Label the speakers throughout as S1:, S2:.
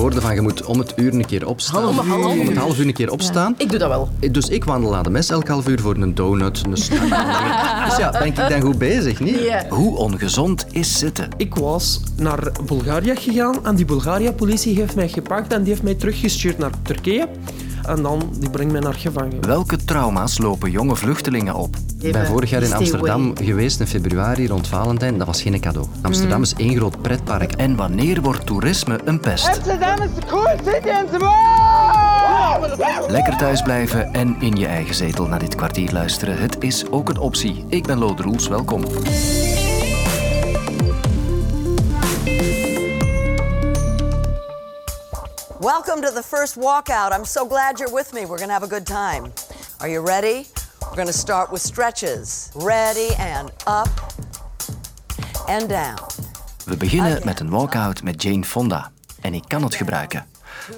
S1: hoorde van je moet om het uur een keer opstaan.
S2: Half.
S1: Om het half uur een keer opstaan.
S2: Ik doe dat wel.
S1: Dus ik wandel aan de mes elk half uur voor een donut, een snack. dus ja, ben ik dan goed bezig, niet?
S2: Ja.
S3: Hoe ongezond is zitten?
S4: Ik was naar Bulgaria gegaan en die Bulgaria-politie heeft mij gepakt en die heeft mij teruggestuurd naar Turkije. En dan die brengt mij naar gevangen.
S3: Welke trauma's lopen jonge vluchtelingen op?
S1: Ik ben vorig jaar in Amsterdam
S2: away.
S1: geweest in februari rond Valentijn. Dat was geen cadeau. Amsterdam is één groot pretpark.
S3: En wanneer wordt toerisme een pest?
S5: Amsterdam is de coolste city in the world!
S3: Lekker thuis blijven en in je eigen zetel naar dit kwartier luisteren. Het is ook een optie. Ik ben Lode Roels, welkom.
S6: Welcome to the first walkout. I'm so glad you're with me. We're going to have a good time. Are you ready? We're going to start with stretches. Ready and up and down.
S3: We beginnen met een walkout met Jane Fonda. En ik kan het gebruiken.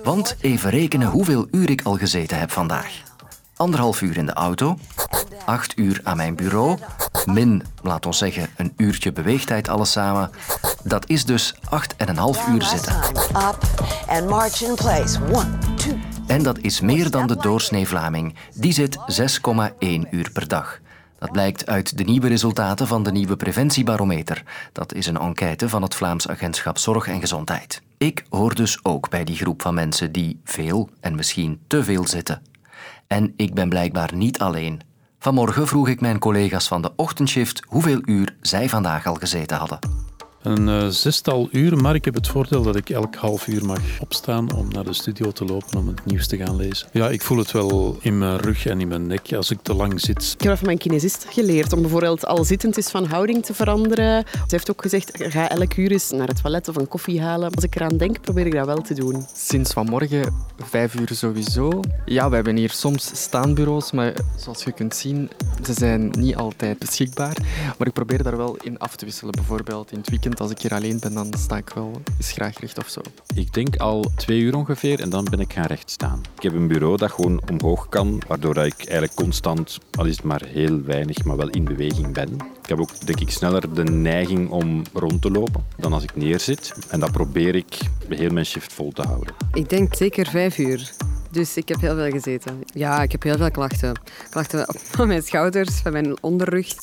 S3: Want even rekenen hoeveel uur ik al gezeten heb vandaag. Anderhalf uur in de auto, acht uur aan mijn bureau, min, laat ons zeggen, een uurtje beweegtijd alles samen. Dat is dus acht en een half uur zitten. En dat is meer dan de doorsnee Vlaming. Die zit 6,1 uur per dag. Dat blijkt uit de nieuwe resultaten van de nieuwe preventiebarometer. Dat is een enquête van het Vlaams Agentschap Zorg en Gezondheid. Ik hoor dus ook bij die groep van mensen die veel en misschien te veel zitten. En ik ben blijkbaar niet alleen. Vanmorgen vroeg ik mijn collega's van de ochtendshift hoeveel uur zij vandaag al gezeten hadden.
S7: Een eh, zestal uur, maar ik heb het voordeel dat ik elk half uur mag opstaan om naar de studio te lopen om het nieuws te gaan lezen. Ja, ik voel het wel in mijn rug en in mijn nek als ik te lang zit.
S8: Ik heb van mijn kinesist geleerd om bijvoorbeeld al zittend is van houding te veranderen. Ze heeft ook gezegd, ga elk uur eens naar het toilet of een koffie halen. Als ik eraan denk, probeer ik dat wel te doen.
S9: Sinds vanmorgen vijf uur sowieso. Ja, we hebben hier soms staanbureaus, maar zoals je kunt zien, ze zijn niet altijd beschikbaar. Maar ik probeer daar wel in af te wisselen. Bijvoorbeeld in het weekend, als ik hier alleen ben, dan sta ik wel eens graag rechtop zo.
S10: Ik denk al twee uur ongeveer en dan ben ik gaan rechtstaan. Ik heb een bureau dat gewoon omhoog kan, waardoor ik eigenlijk constant, al is het maar heel weinig, maar wel in beweging ben. Ik heb ook, denk ik, sneller de neiging om rond te lopen dan als ik neerzit. En dat probeer ik heel mijn shift vol te houden.
S11: Ik denk zeker vijf uur. Dus ik heb heel veel gezeten. Ja, ik heb heel veel klachten. Klachten van mijn schouders, van mijn onderrug.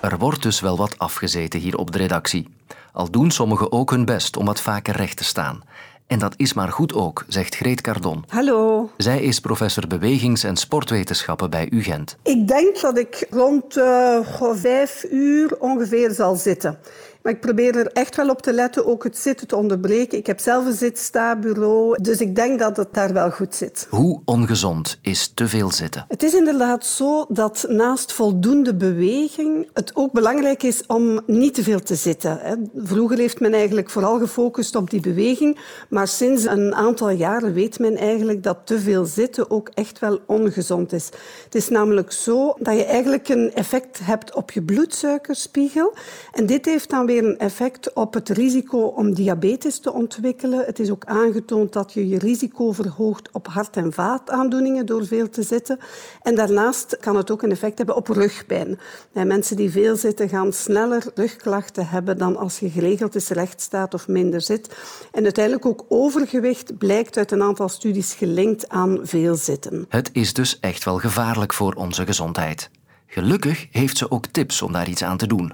S3: Er wordt dus wel wat afgezeten hier op de redactie. Al doen sommigen ook hun best om wat vaker recht te staan. En dat is maar goed ook, zegt Greet Cardon.
S12: Hallo.
S3: Zij is professor bewegings- en sportwetenschappen bij UGent.
S12: Ik denk dat ik rond eh, vijf uur ongeveer zal zitten. Maar ik probeer er echt wel op te letten, ook het zitten te onderbreken. Ik heb zelf een zit-sta-bureau, dus ik denk dat het daar wel goed zit.
S3: Hoe ongezond is te veel zitten?
S12: Het is inderdaad zo dat naast voldoende beweging het ook belangrijk is om niet te veel te zitten. Vroeger heeft men eigenlijk vooral gefocust op die beweging, maar sinds een aantal jaren weet men eigenlijk dat te veel zitten ook echt wel ongezond is. Het is namelijk zo dat je eigenlijk een effect hebt op je bloedsuikerspiegel en dit heeft dan weer een effect op het risico om diabetes te ontwikkelen. Het is ook aangetoond dat je je risico verhoogt op hart- en vaataandoeningen door veel te zitten. En daarnaast kan het ook een effect hebben op rugpijn. En mensen die veel zitten gaan sneller rugklachten hebben dan als je geregeld eens recht staat of minder zit. En uiteindelijk ook overgewicht blijkt uit een aantal studies gelinkt aan veel zitten.
S3: Het is dus echt wel gevaarlijk voor onze gezondheid. Gelukkig heeft ze ook tips om daar iets aan te doen.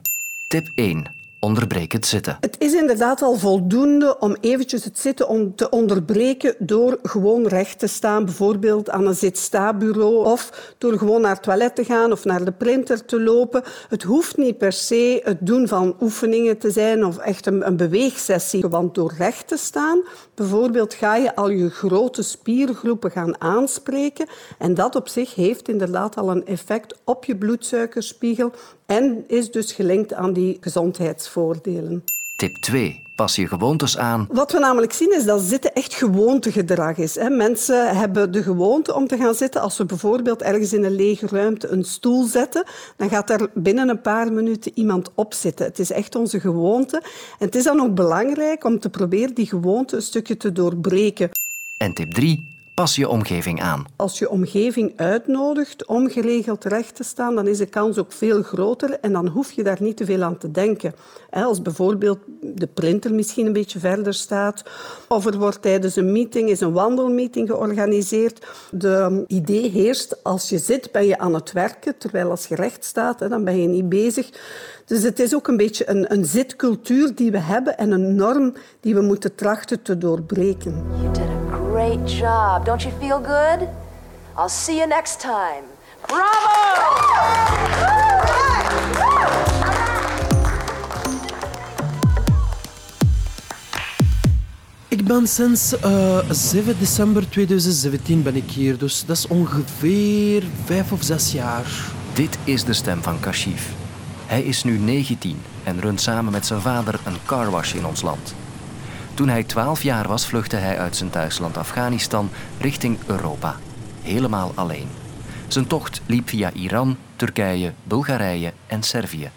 S3: Tip 1. Onderbreek het zitten.
S12: Het is inderdaad al voldoende om eventjes het zitten te onderbreken door gewoon recht te staan, bijvoorbeeld aan een zit-sta-bureau of door gewoon naar het toilet te gaan of naar de printer te lopen. Het hoeft niet per se het doen van oefeningen te zijn of echt een, een beweegsessie, want door recht te staan, bijvoorbeeld ga je al je grote spiergroepen gaan aanspreken en dat op zich heeft inderdaad al een effect op je bloedsuikerspiegel en is dus gelinkt aan die gezondheidsvoordelen.
S3: Tip 2. Pas je gewoontes aan.
S12: Wat we namelijk zien is dat zitten echt gewoontegedrag is. Mensen hebben de gewoonte om te gaan zitten. Als we bijvoorbeeld ergens in een lege ruimte een stoel zetten, dan gaat er binnen een paar minuten iemand op zitten. Het is echt onze gewoonte. En het is dan ook belangrijk om te proberen die gewoonte een stukje te doorbreken.
S3: En tip 3. Pas je omgeving aan.
S12: Als je omgeving uitnodigt om geregeld terecht te staan, dan is de kans ook veel groter en dan hoef je daar niet te veel aan te denken. Als bijvoorbeeld de printer misschien een beetje verder staat, of er wordt tijdens een meeting is een wandelmeeting georganiseerd. De idee heerst, als je zit ben je aan het werken, terwijl als je recht staat, dan ben je niet bezig. Dus het is ook een beetje een, een zitcultuur die we hebben en een norm die we moeten trachten te doorbreken.
S2: Great job. Don't you feel good? I'll see you next time. Bravo!
S4: Ik ben sinds uh, 7 december 2017 ben ik hier, dus dat is ongeveer vijf of zes jaar.
S3: Dit is de stem van Kashif. Hij is nu 19 en runt samen met zijn vader een carwash in ons land. Toen hij 12 jaar was, vluchtte hij uit zijn thuisland Afghanistan richting Europa. Helemaal alleen. Zijn tocht liep via Iran, Turkije, Bulgarije en Servië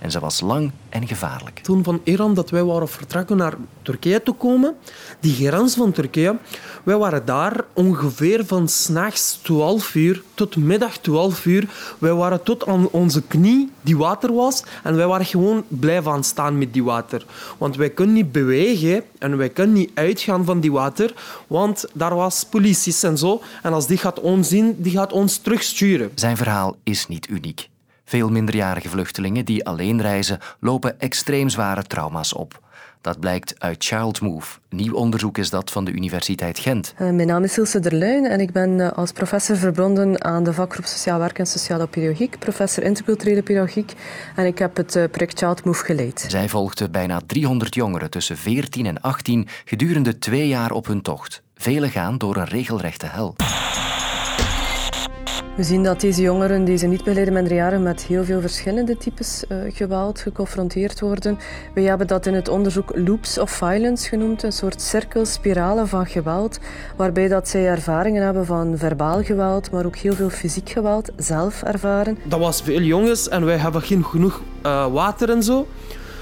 S3: en ze was lang en gevaarlijk.
S4: Toen van Iran dat wij waren vertrokken naar Turkije te komen, die grens van Turkije, wij waren daar ongeveer van s'nachts 12 uur tot middag 12 uur. Wij waren tot aan onze knie die water was en wij waren gewoon blijven aan staan met die water. Want wij kunnen niet bewegen en wij kunnen niet uitgaan van die water, want daar was politie en zo. En als die gaat ons zien, die gaat ons terugsturen.
S3: Zijn verhaal is niet uniek. Veel minderjarige vluchtelingen die alleen reizen lopen extreem zware trauma's op. Dat blijkt uit Child Move. Nieuw onderzoek is dat van de Universiteit Gent.
S13: Uh, mijn naam is Ilse Derluin en ik ben uh, als professor verbonden aan de vakgroep Sociaal Werk en Sociale Pedagogiek, professor interculturele pedagogiek en ik heb het uh, project Child Move geleid.
S3: Zij volgde bijna 300 jongeren tussen 14 en 18 gedurende twee jaar op hun tocht. Velen gaan door een regelrechte hel.
S13: We zien dat deze jongeren, deze niet-begeleide minderjarigen, met heel veel verschillende types uh, geweld geconfronteerd worden. We hebben dat in het onderzoek loops of violence genoemd, een soort cirkels, spiralen van geweld, waarbij dat zij ervaringen hebben van verbaal geweld, maar ook heel veel fysiek geweld, zelf ervaren.
S4: Dat was veel jongens en wij hebben geen genoeg uh, water en zo.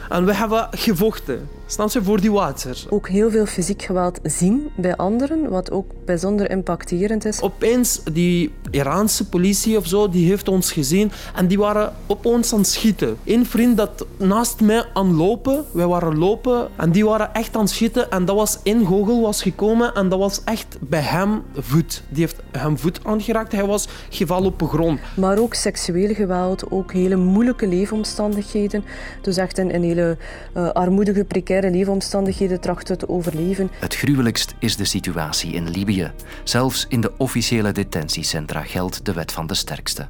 S4: En we hebben gevochten. Snap je, voor die water.
S13: Ook heel veel fysiek geweld zien bij anderen, wat ook bijzonder impacterend is.
S4: Opeens, die Iraanse politie of zo, die heeft ons gezien en die waren op ons aan het schieten. Een vriend dat naast mij aan lopen, wij waren lopen en die waren echt aan het schieten en dat was in Gogel was gekomen en dat was echt bij hem voet. Die heeft hem voet aangeraakt, hij was gevallen op de grond.
S13: Maar ook seksueel geweld, ook hele moeilijke leefomstandigheden. Dus echt een, een hele uh, armoedige, precaire leefomstandigheden trachten te overleven.
S3: Het gruwelijkst is de situatie in Libië. Zelfs in de officiële detentiecentra geldt de wet van de sterkste.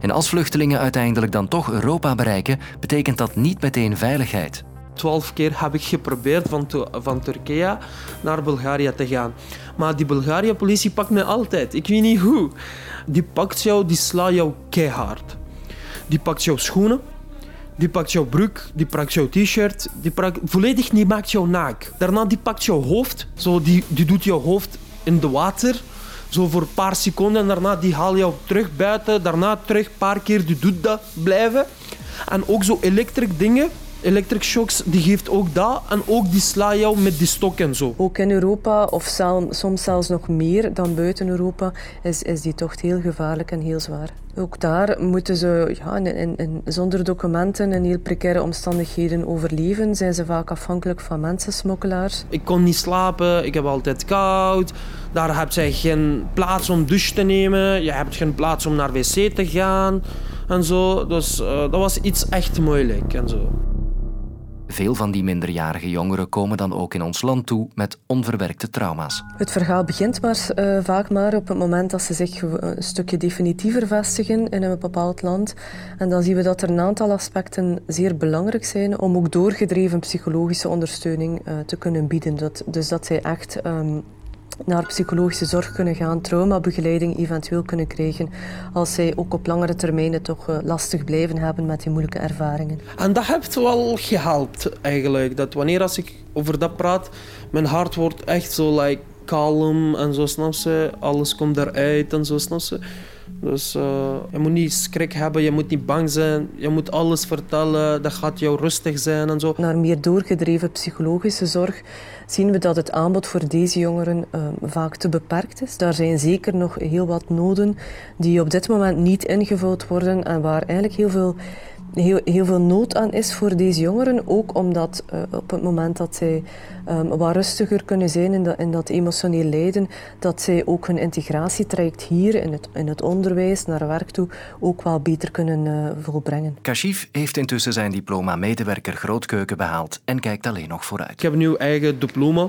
S3: En als vluchtelingen uiteindelijk dan toch Europa bereiken, betekent dat niet meteen veiligheid.
S4: Twaalf keer heb ik geprobeerd van, van Turkije naar Bulgarije te gaan. Maar die Bulgarije-politie pakt me altijd. Ik weet niet hoe. Die pakt jou, die slaat jou keihard. Die pakt jouw schoenen, die pakt jouw broek, die pakt jouw t-shirt, die pakt volledig niet maakt jou naak. Daarna die pakt jouw hoofd, zo die, die doet jouw hoofd in de water, zo voor een paar seconden. En daarna die haal jou terug buiten, daarna terug een paar keer, die doet dat blijven. En ook zo elektrische dingen, electric shocks, die geeft ook dat. En ook die sla jou met die stok en zo.
S13: Ook in Europa, of soms zelfs nog meer dan buiten Europa, is, is die tocht heel gevaarlijk en heel zwaar. Ook daar moeten ze ja, in, in, zonder documenten en heel precaire omstandigheden overleven. Zijn ze vaak afhankelijk van mensensmokkelaars.
S4: Ik kon niet slapen, ik heb altijd koud. Daar heb je geen plaats om douche te nemen. Je hebt geen plaats om naar wc te gaan. En zo. Dus uh, dat was iets echt moeilijk en zo.
S3: Veel van die minderjarige jongeren komen dan ook in ons land toe met onverwerkte trauma's.
S13: Het verhaal begint maar, uh, vaak maar op het moment dat ze zich een stukje definitiever vestigen in een bepaald land. En dan zien we dat er een aantal aspecten zeer belangrijk zijn om ook doorgedreven psychologische ondersteuning uh, te kunnen bieden. Dat, dus dat zij echt um, naar psychologische zorg kunnen gaan, traumabegeleiding eventueel kunnen krijgen als zij ook op langere termijn het toch lastig blijven hebben met die moeilijke ervaringen.
S4: En dat heeft wel gehelpt eigenlijk. Dat wanneer als ik over dat praat, mijn hart wordt echt zo like, kalm en zo snap ze. Alles komt eruit en zo snap ze. Dus uh, je moet niet schrik hebben, je moet niet bang zijn. Je moet alles vertellen, dat gaat jou rustig zijn en zo.
S13: Naar meer doorgedreven psychologische zorg zien we dat het aanbod voor deze jongeren uh, vaak te beperkt is. Daar zijn zeker nog heel wat noden die op dit moment niet ingevuld worden en waar eigenlijk heel veel heel, heel veel nood aan is voor deze jongeren. Ook omdat uh, op het moment dat zij um, wat rustiger kunnen zijn in, dat, in dat emotioneel lijden, dat zij ook hun integratietraject hier in het, in het onderwijs naar werk toe ook wel beter kunnen uh, volbrengen.
S3: Kashif heeft intussen zijn diploma medewerker grootkeuken behaald en kijkt alleen nog vooruit.
S4: Ik heb nu eigen diploma,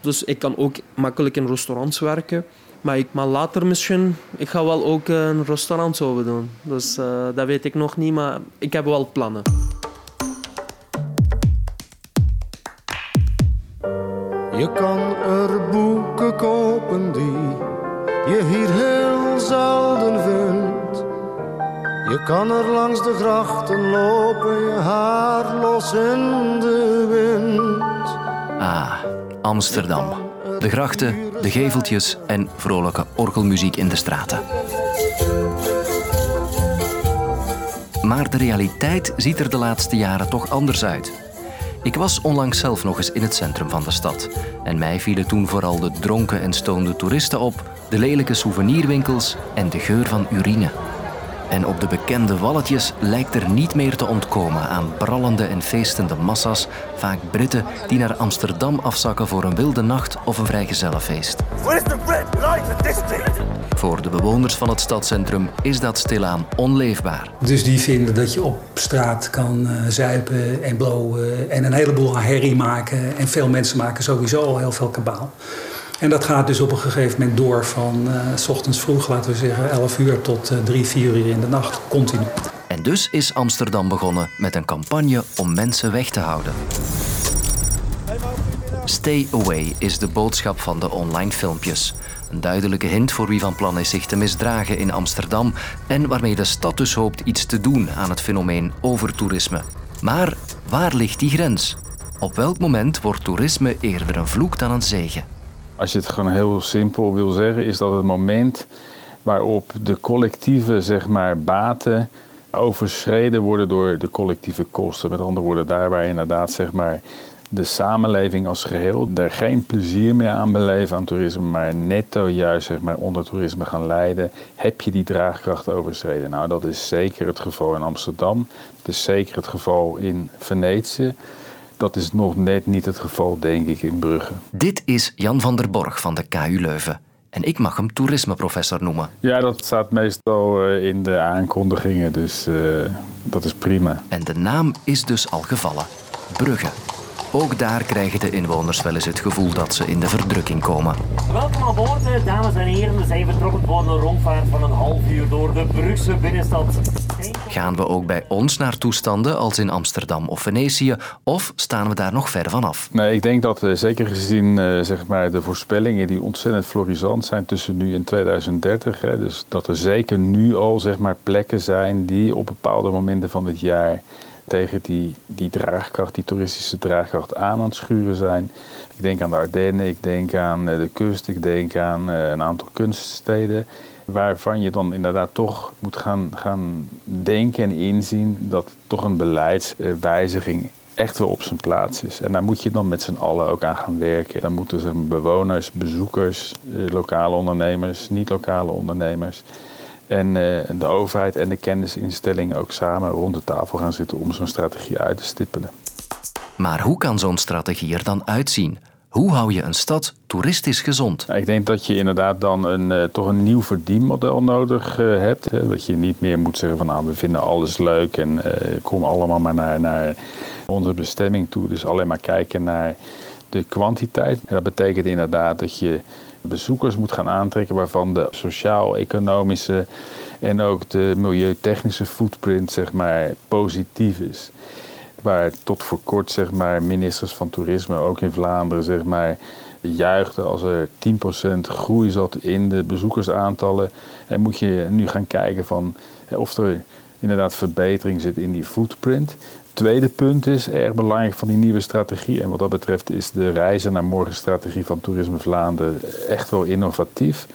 S4: dus ik kan ook makkelijk in restaurants werken. Maar ik maar later misschien, ik ga wel ook een restaurant zo doen. Dus uh, dat weet ik nog niet, maar ik heb wel plannen.
S14: Je kan er boeken kopen die je hier heel zelden vindt. Je kan er langs de grachten lopen, je haar los in de wind.
S3: Ah, Amsterdam. De grachten, de geveltjes en vrolijke orgelmuziek in de straten. Maar de realiteit ziet er de laatste jaren toch anders uit. Ik was onlangs zelf nog eens in het centrum van de stad. En mij vielen toen vooral de dronken en stoonde toeristen op, de lelijke souvenirwinkels en de geur van urine. En op de bekende walletjes lijkt er niet meer te ontkomen aan brallende en feestende massa's, vaak Britten die naar Amsterdam afzakken voor een wilde nacht of een vrijgezellenfeest. Voor de bewoners van het stadscentrum is dat stilaan onleefbaar.
S15: Dus die vinden dat je op straat kan uh, zuipen en blowen en een heleboel herrie maken. En veel mensen maken sowieso al heel veel kabaal. En dat gaat dus op een gegeven moment door van uh, s ochtends vroeg, laten we zeggen 11 uur tot uh, 3, 4 uur in de nacht, continu.
S3: En dus is Amsterdam begonnen met een campagne om mensen weg te houden. Stay away is de boodschap van de online filmpjes. Een duidelijke hint voor wie van plan is zich te misdragen in Amsterdam en waarmee de stad dus hoopt iets te doen aan het fenomeen overtoerisme. Maar waar ligt die grens? Op welk moment wordt toerisme eerder een vloek dan een zegen?
S16: Als je het gewoon heel simpel wil zeggen, is dat het moment waarop de collectieve zeg maar, baten overschreden worden door de collectieve kosten. Met andere woorden, daar waar inderdaad zeg maar, de samenleving als geheel er geen plezier meer aan beleven aan toerisme, maar netto juist zeg maar, onder toerisme gaan leiden, heb je die draagkracht overschreden. Nou, dat is zeker het geval in Amsterdam. Het is zeker het geval in Venetië. Dat is nog net niet het geval, denk ik, in Brugge.
S3: Dit is Jan van der Borg van de KU Leuven. En ik mag hem toerismeprofessor noemen.
S16: Ja, dat staat meestal eh, in de aankondigingen, dus uh, dat is prima.
S3: En de naam is dus al gevallen. Brugge. Ook daar krijgen de inwoners wel eens het gevoel dat ze in de verdrukking komen.
S17: Welkom aan boord, dames en heren. We zijn vertrokken voor een rondvaart van een half uur door de Brugse binnenstad.
S3: Gaan we ook bij ons naar toestanden als in Amsterdam of Venetië, of staan we daar nog ver vanaf?
S16: Nee, ik denk dat uh, zeker gezien uh, zeg maar de voorspellingen die ontzettend florisant zijn tussen nu en 2030, hè, dus dat er zeker nu al zeg maar, plekken zijn die op bepaalde momenten van het jaar tegen die, die draagkracht, die toeristische draagkracht aan aan het schuren zijn. Ik denk aan de Ardennen, ik denk aan de kust, ik denk aan een aantal kunststeden. Waarvan je dan inderdaad toch moet gaan, gaan denken en inzien dat toch een beleidswijziging echt wel op zijn plaats is. En daar moet je dan met z'n allen ook aan gaan werken. Dan moeten ze bewoners, bezoekers, lokale ondernemers, niet-lokale ondernemers en de overheid en de kennisinstellingen ook samen rond de tafel gaan zitten om zo'n strategie uit te stippelen.
S3: Maar hoe kan zo'n strategie er dan uitzien? Hoe hou je een stad toeristisch gezond?
S16: Ik denk dat je inderdaad dan een, uh, toch een nieuw verdienmodel nodig uh, hebt. Hè? Dat je niet meer moet zeggen van nou, we vinden alles leuk en kom allemaal maar naar, naar onze bestemming toe. Dus alleen maar kijken naar de kwantiteit. En dat betekent inderdaad dat je bezoekers moet gaan aantrekken waarvan de sociaal-economische en ook de milieutechnische footprint zeg maar, positief is waar tot voor kort zeg maar, ministers van toerisme, ook in Vlaanderen, zeg maar, juichten als er 10% groei zat in de bezoekersaantallen. En moet je nu gaan kijken van, of er inderdaad verbetering zit in die footprint. Tweede punt is erg belangrijk van die nieuwe strategie. En wat dat betreft is de reizen naar morgen strategie van Toerisme Vlaanderen echt wel innovatief.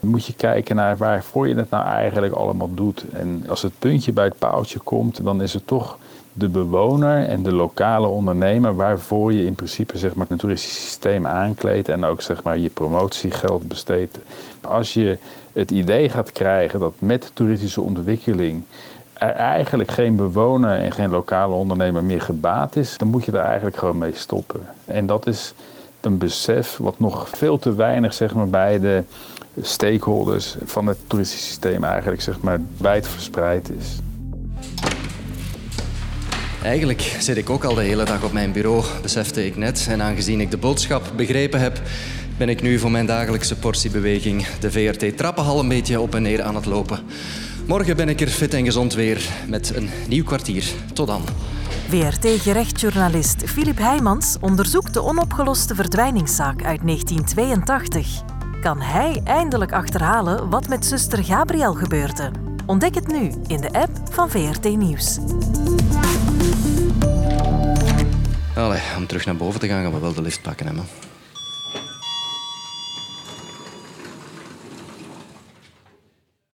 S16: moet je kijken naar waarvoor je het nou eigenlijk allemaal doet. En als het puntje bij het paaltje komt, dan is het toch de bewoner en de lokale ondernemer waarvoor je in principe zeg maar, een toeristisch systeem aankleedt en ook zeg maar, je promotiegeld besteedt. Als je het idee gaat krijgen dat met toeristische ontwikkeling er eigenlijk geen bewoner en geen lokale ondernemer meer gebaat is, dan moet je daar eigenlijk gewoon mee stoppen. En dat is een besef wat nog veel te weinig zeg maar, bij de stakeholders van het toeristisch systeem eigenlijk zeg maar, verspreid is.
S3: Eigenlijk zit ik ook al de hele dag op mijn bureau, besefte ik net. En aangezien ik de boodschap begrepen heb, ben ik nu voor mijn dagelijkse portiebeweging de VRT Trappenhal een beetje op en neer aan het lopen. Morgen ben ik er fit en gezond weer met een nieuw kwartier. Tot dan.
S18: VRT-gerechtsjournalist Filip Heijmans onderzoekt de onopgeloste verdwijningszaak uit 1982. Kan hij eindelijk achterhalen wat met zuster Gabriel gebeurde? Ontdek het nu in de app van VRT Nieuws.
S3: Allee, om terug naar boven te gaan gaan we wel de lift pakken, hè, man.